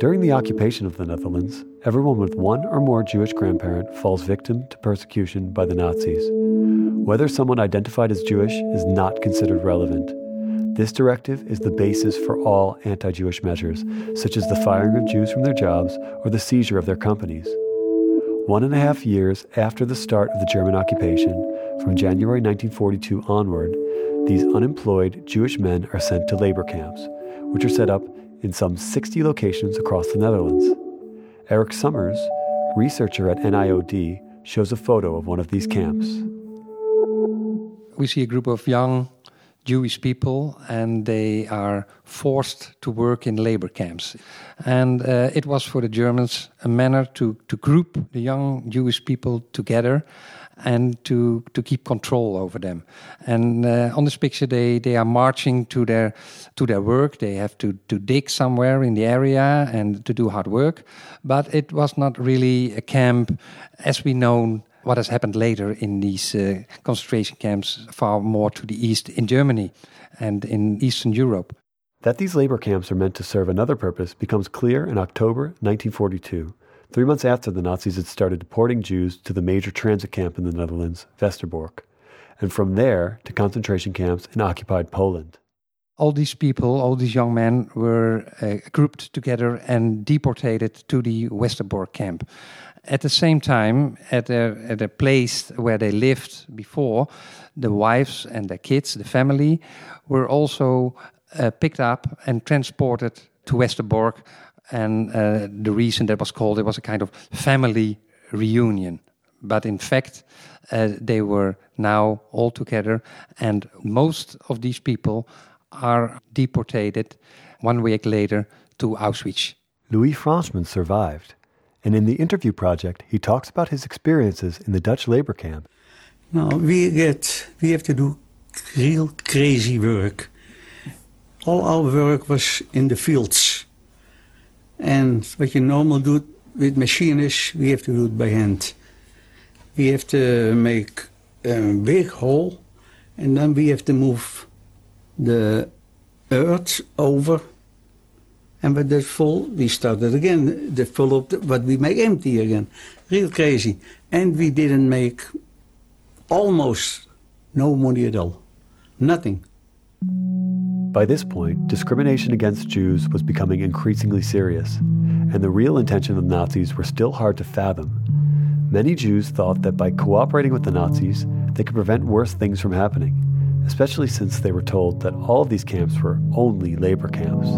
During the occupation of the Netherlands, everyone with one or more Jewish grandparent falls victim to persecution by the Nazis. Whether someone identified as Jewish is not considered relevant. This directive is the basis for all anti Jewish measures, such as the firing of Jews from their jobs or the seizure of their companies. One and a half years after the start of the German occupation, from January 1942 onward, these unemployed Jewish men are sent to labor camps, which are set up in some 60 locations across the Netherlands. Erik Somers, researcher at NIOD, shows a photo of one of these camps. We see a group of young Jewish people, and they are forced to work in labor camps. And uh, it was for the Germans a manner to, to group the young Jewish people together and to, to keep control over them. And uh, on this picture, they, they are marching to their, to their work. They have to, to dig somewhere in the area and to do hard work. But it was not really a camp as we know what has happened later in these uh, concentration camps far more to the east in Germany and in Eastern Europe. That these labor camps are meant to serve another purpose becomes clear in October 1942, three months after the Nazis had started deporting Jews to the major transit camp in the Netherlands, Westerbork, and from there to concentration camps in occupied Poland. All these people, all these young men, were uh, grouped together and deported to the Westerbork camp. At the same time, at a, at a place where they lived before, the wives and their kids, the family, were also uh, picked up and transported to Westerbork. And uh, the reason that was called, it was a kind of family reunion. But in fact, uh, they were now all together, and most of these people are deported one week later to Auschwitz. Louis Franchman survived and in the interview project, he talks about his experiences in the Dutch labor camp. Now, we get, we have to do real crazy work. All our work was in the fields. And what you normally do with machines, we have to do it by hand. We have to make a big hole, and then we have to move the earth over and when that's full, we started again. The full up, but we make empty again. Real crazy. And we didn't make almost no money at all. Nothing. By this point, discrimination against Jews was becoming increasingly serious, and the real intention of the Nazis were still hard to fathom. Many Jews thought that by cooperating with the Nazis, they could prevent worse things from happening, especially since they were told that all of these camps were only labor camps.